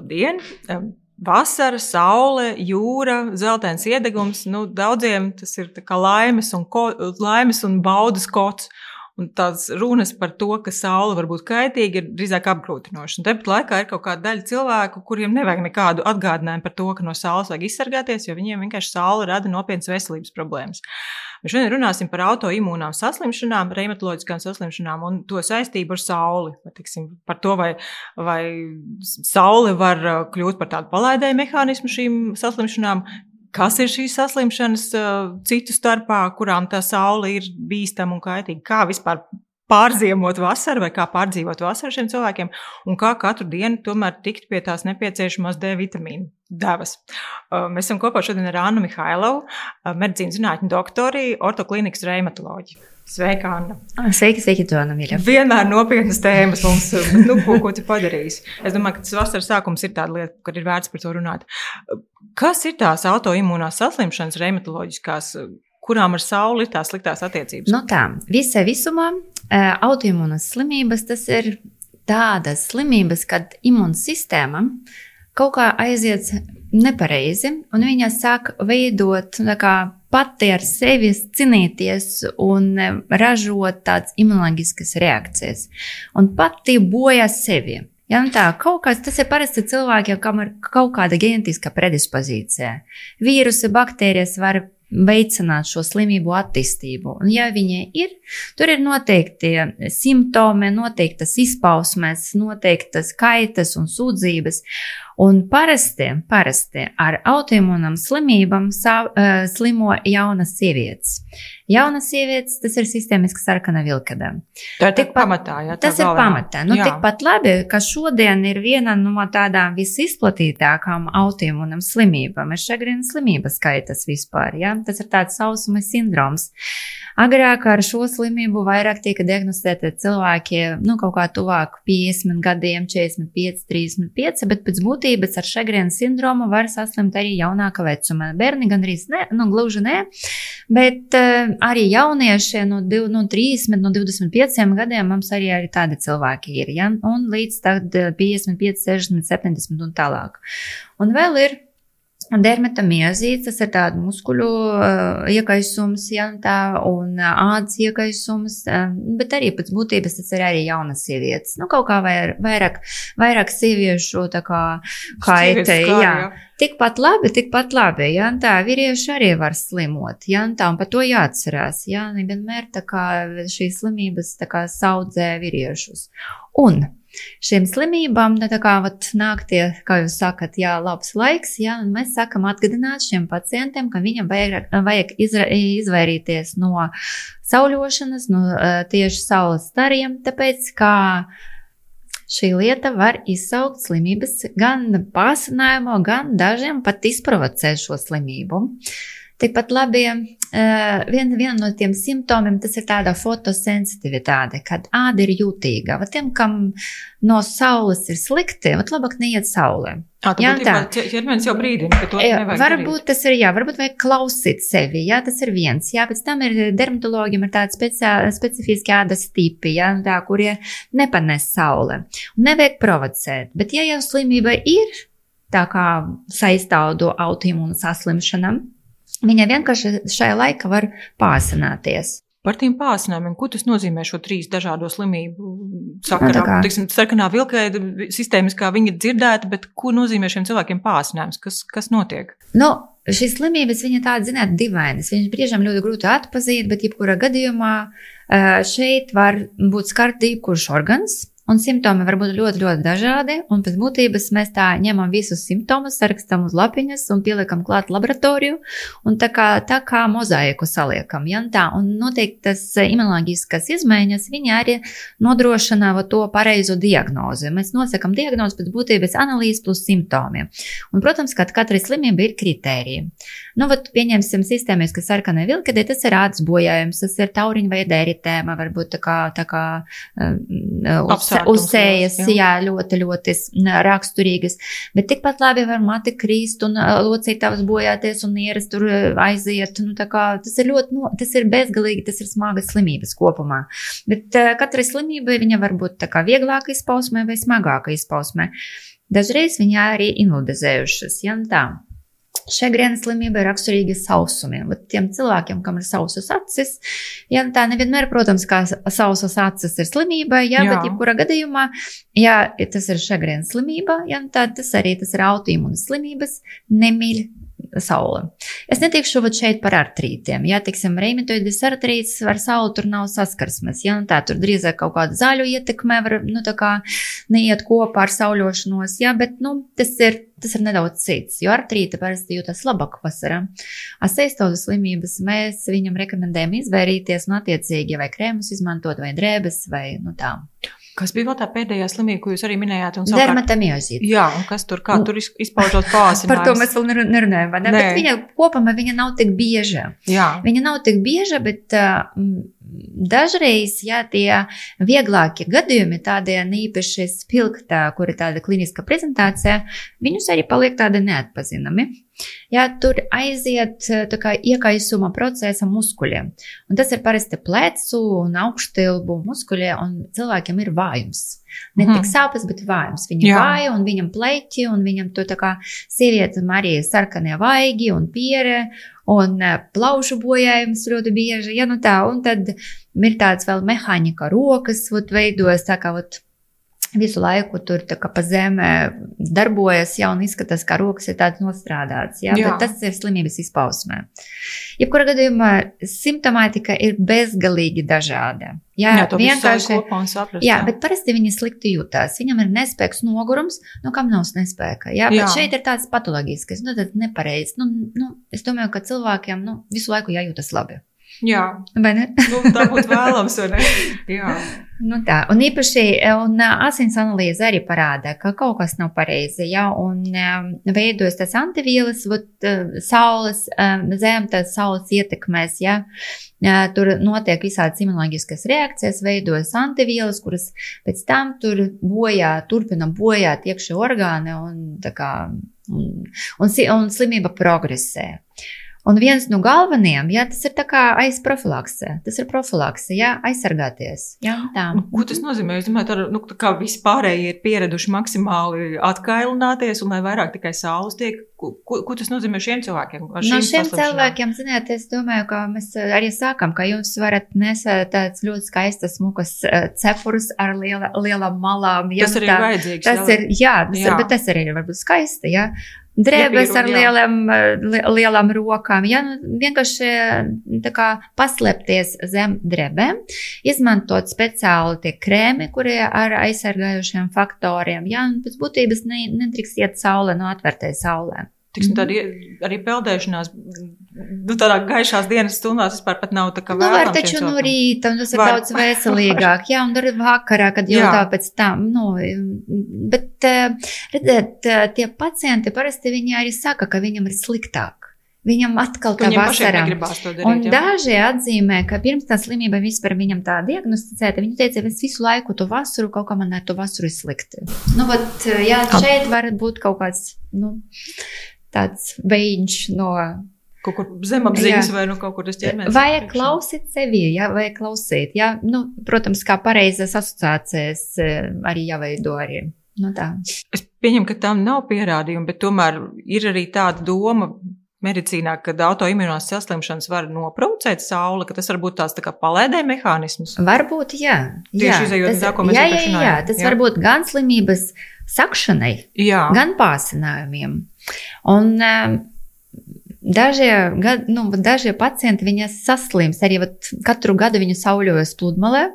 labdien! Vasara, saule, jūra, zeltains iedegums. Nu, daudziem tas ir laimes un, ko, laimes un baudas kods. Un tās runas par to, ka saule var būt kaitīga, ir drīzāk apgrūtinoša. Tāpat laikā ir kaut kāda daļa cilvēku, kuriem nevajag nekādu atgādinājumu par to, ka no saules vajag izsargāties, jo viņiem vienkārši saule rada nopietnas veselības problēmas. Mēs šodien runāsim par autoimūnām saslimšanām, reumatoloģiskām saslimšanām un to saistību ar sauli. Tiksim, par to, vai, vai saule var uh, kļūt par tādu palaidēju mehānismu šīm saslimšanām, kas ir šīs saslimšanas citu starpā, kurām tā saule ir bīstama un kaitīga. Kā vispār pārziemot vasaru vai kā pārdzīvot vasaru šiem cilvēkiem, un kā katru dienu tomēr tikt pie tās nepieciešamās D vitamīnu devas. Mēs esam kopā šodien ar Annu Mihailovu, medicīnas zinātņu doktori, ortoklinikas reimatoloģiju. Sveika, Anna. Sveiki, sveiki, tu, Anna. Mīļa. Vienmēr nopietnas tēmas mums, nu, ko, ko tu padarīsi. Es domāju, ka tas vasaras sākums ir tāda lieta, kur ir vērts par to runāt. Kas ir tās autoimūnās saslimšanas, reumatoloģiskās, kurām ar sauli ir tās sliktās attiecības? No nu tā, visai visumā autoimūnas slimības tas ir tādas slimības, kad imūnsistēma kaut kā aiziet nepareizi, un viņa sāk veidot nu, pati ar sevi cīnīties un e, ražot tādas imunoloģiskas reakcijas, un pati bojā sevi. Ja, nu tā, kaut kas, tas ir parasti cilvēkiem, kam ir kaut kāda ģenētiska predispozīcija. Vīrusi, baktērijas var veicināt šo slimību attīstību. Un, ja viņi ir, tur ir noteikti simptomi, noteiktas izpausmes, noteiktas kaitas un sūdzības. Un parasti, parasti ar autoimūnām slimībām sav, uh, slimo jaunas sievietes. Jaunas sievietes, tas ir sistēmiski sarkana vilkada. Tā ir tikpat pamatā, jā. Tas galvenā. ir pamatā. Nu, jā. tikpat labi, ka šodien ir viena no tādām visizplatītākām autoimūnām slimībām. Ir šagrina slimības skaitas vispār, jā. Tas ir tāds sausuma sindroms. Agrāk ar šo slimību vairāk tika diagnosticēti cilvēki, nu, kaut kā tuvāk 50 gadiem, 45, 35, bet pēc būtības slimības ar šegrēna sindromu var saslimt arī jaunāka vecuma. Bērni gan arī ne, nu, gluži ne, bet uh, arī jaunieši no, div, no 30, no 25 gadiem mums arī, arī tādi cilvēki ir. Ja? Un līdz tad 55, 60, 70 un tālāk. Un vēl ir Dermatomiozīs, tas ir tāds muskuļu uh, iekaisums, ja, tā, un ādas iekaisums, uh, bet arī pēc būtības tas ir arī jaunas sievietes. Nu, kaut kā vair, vairāk, vairāk sieviešu tā kā kaita, jā. jā. Tikpat labi, tikpat labi, ja, tā vīrieši arī var slimot, ja, tā, un par to jāatcerās, ja, nevienmēr tā kā šīs slimības tā kā saudzē vīriešus. Un šiem slimībām, ne, tā kā vat, nāk tie, kā jūs sakat, jā, labs laiks, jā, un mēs sakam atgādināt šiem pacientiem, ka viņam vajag, vajag izra, izvairīties no sauļošanas, no tieši saules stariem, tāpēc, kā šī lieta var izsaukt slimības gan pārsinājumu, gan dažiem pat izprovocēt šo slimību. Tikpat labi Uh, viena, viena no tiem simptomiem tas ir tāda fotosensitivitāte, kad āda ir jūtīga. Vat tiem, kam no saules ir slikti, vat labāk neiet saulē. À, jā, tā ķermenis jau brīdina, ka to nevajag. Varbūt darīt. tas ir, jā, varbūt vajag klausīt sevi, jā, tas ir viens, jā, pēc tam ir dermatologiem ir tādi specifiski ādas tipi, jā, tā, kurie nepanes saule. Un nevajag provocēt, bet ja jau slimība ir, tā kā saistāvdu autoimūnu saslimšanam, Viņa vienkārši šajā laikā var pārsināties. Par tiem pārsnājumiem, ko tas nozīmē šo trīs dažādo slimību sakarā? Nu, Tiksim, sarkanā vilkēda sistēmas, kā viņa dzirdēta, bet ko nozīmē šiem cilvēkiem pārsnājums? Kas, kas notiek? Nu, šīs slimības, viņa tāda, zināt, divainas. Viņas brīžam ļoti grūti atpazīt, bet jebkurā gadījumā šeit var būt skarti jebkurš organs. Un simptomi var būt ļoti, ļoti dažādi, un pēc būtības mēs tā ņemam visus simptomus, sarakstam uz lapiņas un pieliekam klāt laboratoriju, un tā kā, tā kā mozaiku saliekam, ja tā, un noteikti tas imunoloģiskas izmaiņas, viņi arī nodrošina to pareizo diagnozi. Mēs nosakam diagnozi pēc būtības analīzes plus simptomiem. Un, protams, ka katrai slimībai ir kritērija. Nu, vat, pieņemsim sistēmiski sarkanai vilkadē, tas ir ādas bojājums, tas ir tauriņa vai dēritēma, varbūt tā kā, tā kā um, uz, sejas, jā. jā, ļoti, ļoti raksturīgas. Bet tikpat labi var mati krīst un locītavas bojāties un nieras tur aiziet. Nu, kā, tas ir ļoti, no, tas ir bezgalīgi, tas ir smagas slimības kopumā. Bet uh, katrai slimībai viņa var būt tā kā vieglāka izpausmē vai smagāka izpausmē. Dažreiz viņi arī invalidizējušas, ja nu tā. Šegrēna slimība ir raksturīga sausumiem. Bet tiem cilvēkiem, kam ir sausas acis, ja tā nevienmēr, protams, kā sausas acis ir slimība, ja, jā. bet jebkurā gadījumā, ja tas ir šegrēna slimība, ja tā tas arī tas ir autoimūnas slimības, nemīļ saule. Es neteikšu šeit par artrītiem. Jā, teiksim, reimitoides artrīts ar sauli tur nav saskarsmes. Jā, tā tur drīzāk kaut kāda zaļu ietekme var, nu, tā kā neiet kopā ar sauļošanos, jā, bet, nu, tas ir, tas ir nedaudz cits, jo artrīta parasti jūtas labāk vasarā. Aseistodas slimības mēs viņam rekomendējam izvairīties un attiecīgi vai krēmus izmantot vai drēbes vai, nu, tā. Kas bija vēl tā pēdējā slimība, ko jūs arī minējāt? Savukārt... Dermatomiozīte. Jā, un kas tur, kā tur izpaužot pāsinājums? Par to mēs vēl nerunājam, ne? Nē. Bet viņa kopumā viņa nav tik bieža. Jā. Viņa nav tik bieža, bet uh, dažreiz, ja tie vieglākie gadījumi, tādi īpaši spilgtā, kur ir tāda kliniska prezentācija, viņus arī paliek tādi neatpazīstami. Ja tur aiziet iekaisuma procesa muskuļiem, un tas ir parasti plecu un augštilbu muskuļi, un cilvēkiem ir vājums. Ne mm. tik sāpes, bet vājums. Viņa Jā. vāja, un viņam pleķi, un viņam to tā kā sievietam arī sarkanie vaigi un piere, un plaušu bojājums ļoti bieži. Ja nu tā, un tad ir tāds vēl mehānika rokas, vot veidojas tā kā, vot, visu laiku tur pa zemē darbojas, ja un izskatās, ka rokas ir tādas nostrādātas. Ja? Jā. Bet tas ir slimības izpausmē. Jebkurā gadījumā simptomātika ir bezgalīgi dažāda. Jā, jā vienkārši saprast. Jā, bet parasti viņi slikti jūtās. Viņam ir nespēks, nogurums, nu kam nav nespēka. Jā, bet jā. šeit ir tāds patoloģisks, nu nepareizs. Nu, nu, es domāju, ka cilvēkiem nu, visu laiku jājūtas labi. Jā, vai ne? nu, tā būtu vēlams, vai ne? Jā. Nu tā, un īpaši un asins analīze arī parāda, ka kaut kas nav pareizi, ja, un um, veidojas tas antivīlas, vat, uh, saules, um, zem tas saules ietekmēs, ja, uh, tur notiek visādas imunoloģiskas reakcijas, veidojas antivīlas, kuras pēc tam tur bojā, turpina bojāt iekšē orgāni un, kā, un, un, un slimība progresē. Un viens no galvenajiem, jā, tas ir tā aizprofilakse. Tas ir profilakse, jā, aizsargāties. Jā, tā. Nu, ko tas nozīmē? Es domāju, ka nu, kā vispārēji ir pieraduši maksimāli atkailināties un lai vairāk tikai saules tiek. Ko, ko tas nozīmē šiem cilvēkiem? No šiem cilvēkiem, ziniet, es domāju, ka mēs arī sākam, ka jūs varat nesēt tāds ļoti skaistas mukas eh, cepurus ar liela, lielām malām. Jā, tas arī ir vajadzīgs. Tas ir, jā, tas jā. Ir, bet tas arī ir varbūt skaisti, jā drēbes ar lielām, lielām rokām. Ja, nu, vienkārši kā, paslēpties zem drēbēm, izmantot speciāli tie krēmi, kurie ar aizsargājušiem faktoriem. Ja, pēc būtības ne, nedrīkst iet saulē no atvērtai saulē. Tiksim, tādi, arī peldēšanās, nu, tādā gaišās dienas stundās vispār pat nav tā kā vēl. Nu, var taču no rīta, un tas ir var. daudz veselīgāk, jā, un arī vakarā, kad jau tā pēc tam, nu, bet, eh, redziet, eh, tie pacienti parasti viņi arī saka, ka viņam ir sliktāk. Viņam atkal tā vasara. Darīt, un jā. daži atzīmē, ka pirms tā slimība vispār viņam tā diagnosticēta, viņi teica, es visu laiku to vasaru, kaut kā man ar to vasaru ir slikti. Nu, bet, jā, šeit var būt kaut kāds, nu, tāds veids no. Kaut kur zemapziņas vai nu kaut kur tas ķermenis. Vajag klausīt sevi, jā, vajag klausīt. Jā, nu, protams, kā pareizas asociācijas eh, arī jāveido arī. Nu, tā. es pieņemu, ka tam nav pierādījumu, bet tomēr ir arī tāda doma medicīnā, kad autoimunās saslimšanas var noprovocēt sauli, ka tas var būt tāds tā kā palēdē mehānisms. Varbūt, jā. Tieši izējot no tā, ko mēs jā, jā, jā, tas jā. var būt gan slimības sakšanai, jā. gan pāsinājumiem. Un um, dažie, gad, nu, dažie pacienti viņas saslims, arī katru gadu viņu sauļojas pludmalē,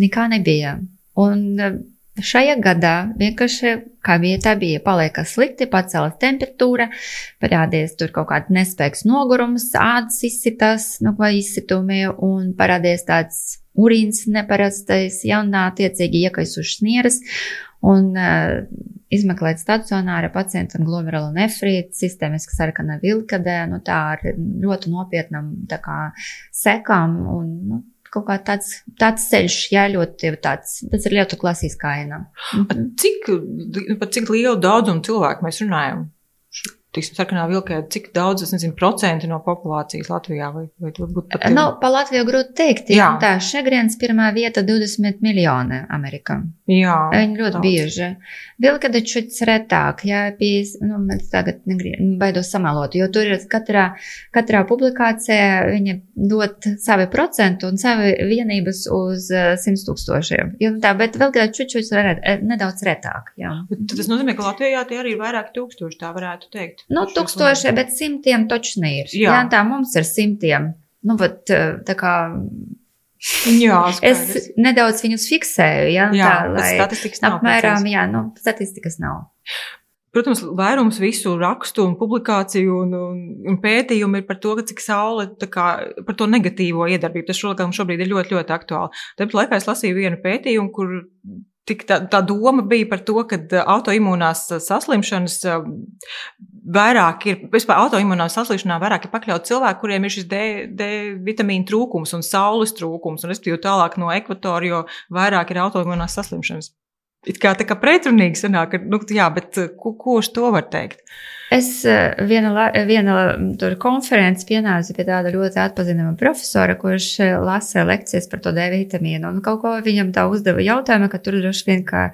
nekā nebija. Un Šajā gadā vienkārši kā vietā bija palika slikti, pacēlās temperatūra, parādījās tur kaut kāda nespēks nogurums, ādas izsitās, nu, vai izsitumi, un parādījās tāds urīns neparastais, jaunā attiecīgi iekaisušas nieras, un uh, izmeklēt stacionāra pacienta un glomerula nefrīta, sistēmiski sarkana vilkadē, nu tā ar ļoti nopietnam tā kā sekām, un, nu, kaut kā tāds, tāds ceļš, jā, ļoti tāds, tas ir ļoti klasiskā aina. Mhm. Cik, par cik lielu daudzumu cilvēku mēs runājam? Tiksim, sarkanā vilkē, cik daudz, es nezinu, procenti no populācijas Latvijā? Vai, vai varbūt pat. Nu, pa Latviju grūti teikt. Jā, tā šegrens pirmā vieta 20 miljoni Amerikā. Jā. Viņi ļoti daudz. bieži. Vilka taču retāk, jā, pīs, nu, mēs tagad negrib, baidos samalot, jo tur ir katrā, katrā publikācijā viņa dot savi procentu un savi vienības uz uh, eh, 100 tūkstošiem. Jā, tā, bet vilka taču nedaudz retāk, jā. Bet tas nozīmē, ka Latvijā tie arī ir vairāk tūkstoši, tā varētu teikt. Nu, tūkstoši, bet simtiem taču ir. Jā. Jā, tā mums ir simtiem. Nu, bet, eh, tā kā Jā, skaidrs. es nedaudz viņus fiksēju, ja, jā, tā, lai statistikas nav. Apmēram, jā, nu, statistikas nav. Protams, vairums visu rakstu un publikāciju un, un, un pētījumu ir par to, cik saule kā, par to negatīvo iedarbību. Tas šobrīd ir ļoti, ļoti aktuāli. Tāpat laikā es lasīju vienu pētījumu, kur tā, tā doma bija par to, ka autoimūnās saslimšanas vairāk ir, vispār autoimūnās saslimšanā vairāk ir pakļauti cilvēki, kuriem ir šis D, D vitamīna trūkums un saules trūkums, un respektīvi tālāk no ekvatora, jo vairāk ir autoimūnās saslimšanas. It kā tā kā pretrunīgi sanāk, nu jā, bet ko, ko uz to var teikt? Es eh, viena, viena tur konferences pienācu pie tāda ļoti atpazīstama profesora, kurš eh, lasa lekcijas par to D vitamīnu. Un kaut ko viņam tā uzdeva jautājumu, ka tur droši vien kā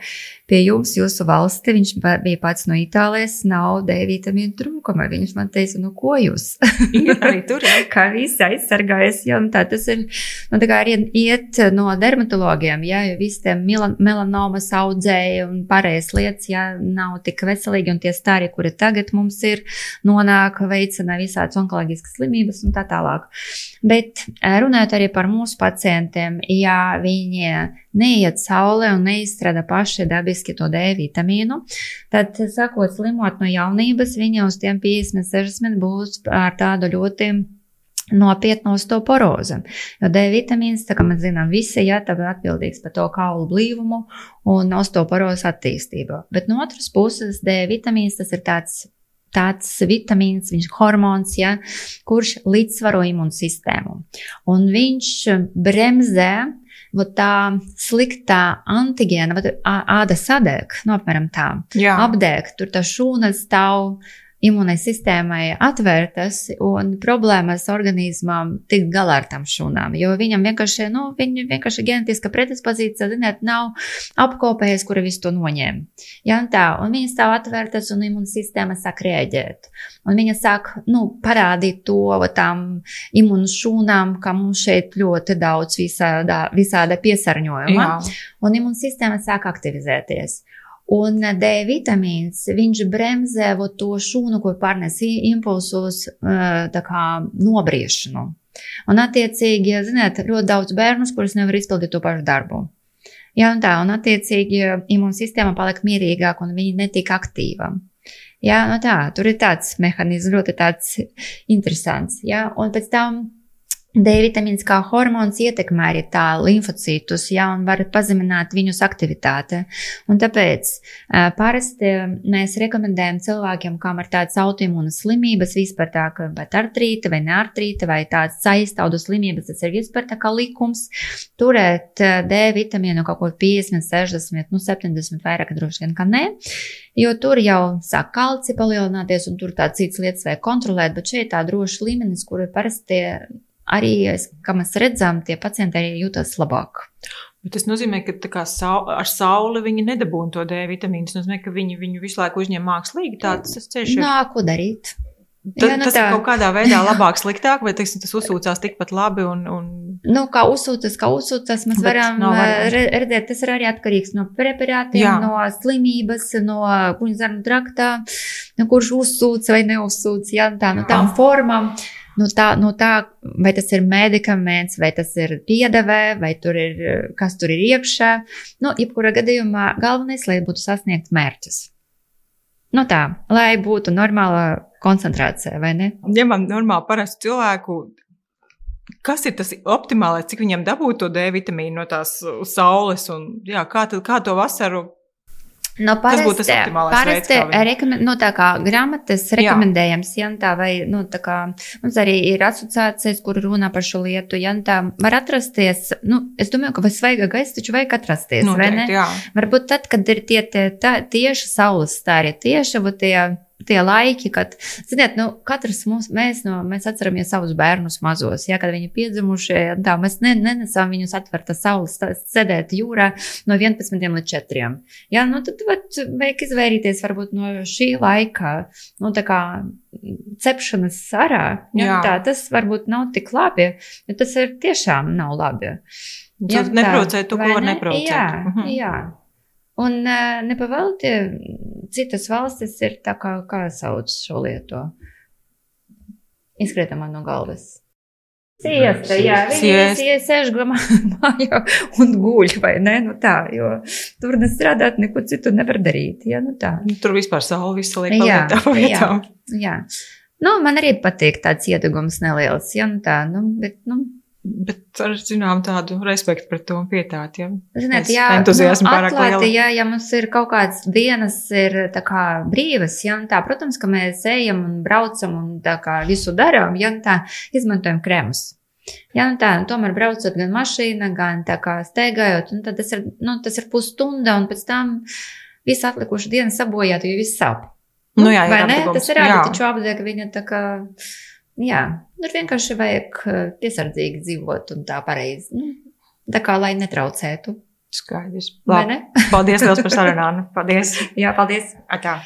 pie jums, jūsu valsti, viņš bija pats no Itālijas, nav D vitamīnu trūkuma. Viņš man teica, nu ko jūs? Ir arī tur, kā visi aizsargājas, ja, un tā tas ir, nu tā kā arī iet no dermatologiem, ja, jo visi tie melanomas audzēji un pārējais lietas, ja, nav tik veselīgi, un tie stāri, kuri tagad mums mums ir, nonāk, veicina visādas onkoloģiskas slimības un tā tālāk. Bet eh, runājot arī par mūsu pacientiem, ja viņi neiet saulē un neizstrādā paši dabiski to D vitamīnu, tad, sakot, slimot no jaunības, viņi uz tiem 50, 60 būs ar tādu ļoti nopietnu osteoporozi. Jo D vitamīns, tā kā mēs zinām, visi jā, ir atbildīgs par to kaulu blīvumu un osteoporozes attīstību. Bet no otras puses, D vitamīns tas ir tāds tāds vitamīns, viņš ir hormons, ja, kurš līdzsvaro imūnsistēmu. Un viņš bremzē tā sliktā antigēna, āda sadeg, no nu, apmēram tā, Jā. apdeg, tur tā šūna stāv imunai sistēmai atvērtas un problēmas organismam tikt galā ar tam šūnām. Jo viņam vienkārši, nu, viņa vienkārši genetiska predispozīcija, ziniet, nav apkopējies, kura visu to noņem. Ja, un tā, un viņas stāv atvērtas un imunsistēma sāk rēģēt. Un viņa sāk, nu, parādīt to tām imunu šūnām, ka mums šeit ļoti daudz visāda, visāda piesārņojuma. Jā. Un imunsistēma sāk aktivizēties. Un D vitamīns, viņš bremzē to šūnu, ko pārnes impulsos, tā kā nobriešanu. Un, attiecīgi, ja ziniet, ļoti daudz bērnus, kurus nevar izpildīt to pašu darbu. Jā, un tā, un attiecīgi imūnsistēma paliek mierīgāka un viņa netika aktīva. Jā, nu tā, tur ir tāds mehānisms, ļoti tāds interesants. Jā, un pēc tam D vitamīns kā hormons ietekmē arī tā limfocītus, ja, un var pazemināt viņus aktivitāte. Un tāpēc parasti mēs rekomendējam cilvēkiem, kam ir tādas autoimūnas slimības, vispār tā, ka vai artrīte vai neartrīte vai tāds saistaudu slimības, tas ir vispār tā kā likums, turēt D vitamīnu kaut ko 50, 60, nu 70 vairāk droši vien, ka nē. Jo tur jau sāk kalci palielināties, un tur tā cits lietas vajag kontrolēt, bet šeit tā droša līmenis, kur ir parasti arī, kā mēs redzam, tie pacienti arī jūtas labāk. Bet tas nozīmē, ka saule, ar sauli viņi nedabūna to D vitamīnu. Tas nozīmē, ka viņi viņu visu laiku uzņem mākslīgi. Tāds ceļš ir. Nā, ko darīt? Tad, Jā, nu tas tā. ir kaut kādā veidā labāk, sliktāk, vai teiksim, tas uzsūcās tikpat labi. Un, un... Nu, kā uzsūcas, kā uzsūcas, mēs Bet varam redzēt, tas ir arī atkarīgs no preparātiem, Jā. no slimības, no kuņzarnu traktā, no kurš uzsūc vai neuzsūc, jā, tā, no tām formām no nu, tā, nu, tā, vai tas ir medikaments, vai tas ir piedevē, vai tur ir, kas tur ir iekšā. Nu, jebkurā gadījumā galvenais, lai būtu sasniegts mērķis. Nu tā, lai būtu normāla koncentrācija, vai ne? Ņemam normāli parastu cilvēku. Kas ir tas optimālais, cik viņam dabūt to D vitamīnu no tās saules, un jā, kā, tad, kā to vasaru No parasti, Tas būtu tas optimālais parasti veids. Rekomend, nu, tā kā grāmatas rekomendējams, ja tā vai, nu, tā kā mums arī ir asociācijas, kur runā par šo lietu, ja tā var atrasties, nu, es domāju, ka vai svaiga gaisa taču vajag atrasties, Noteikti, vai ne? Jā. Varbūt tad, kad ir tie, tie tā, tieši saules stāri, tieši, va tie tie laiki, kad, ziniet, nu, katrs mums, mēs, no, mēs atceramies savus bērnus mazos, ja, kad viņi piedzimušie, tā mēs ne, nenesām viņus atverta saules, sēdēt jūrā no 11 līdz 4. Ja, nu, tad vat, vajag izvairīties varbūt no šī laika, nu, tā kā cepšanas sarā, ja, nu, tā, tas varbūt nav tik labi, jo tas ir tiešām nav labi. Ja, neprocēt to, ko var ne? neprocēt. Jā, mhm. jā. Un nepavēlti citas valstis ir tā kā, kā sauc šo lietu. Izkrietam man no galvas. Siesta, jā, viņi sēž mājā un guļ, vai ne? Nu tā, jo tur nestrādāt, neko citu nevar darīt. Jā, nu tā. Nu, tur vispār saule visu liek palietā pa vietām. Jā, jā. Nu, man arī patīk tāds iedegums neliels, jā, nu tā, nu, bet, nu, Bet ar zinām tādu respektu pret to pietāti. Ja? Ziniet, jā, entuziasmu nu, pārāk liela. Jā, ja mums ir kaut kādas dienas ir tā kā brīvas, ja, tā, protams, ka mēs ejam un braucam un tā kā visu darām, ja, tā izmantojam kremus. Jā, nu tā, tomēr braucot gan mašīna, gan tā kā steigājot, un tad tas ir, nu, tas ir pusstunda, un pēc tam visu atlikušu dienu sabojāt, jo viss sāp. Nu, jā, jā, vai ne? Tas ir rādi, taču ka viņa tā kā jā, tur vienkārši vajag eh, piesardzīgi dzīvot un tā pareizi. Nu, tā kā lai netraucētu. Skaidrs. Labi. Ne? Paldies liels par sarunām. Paldies. jā, paldies. Atā.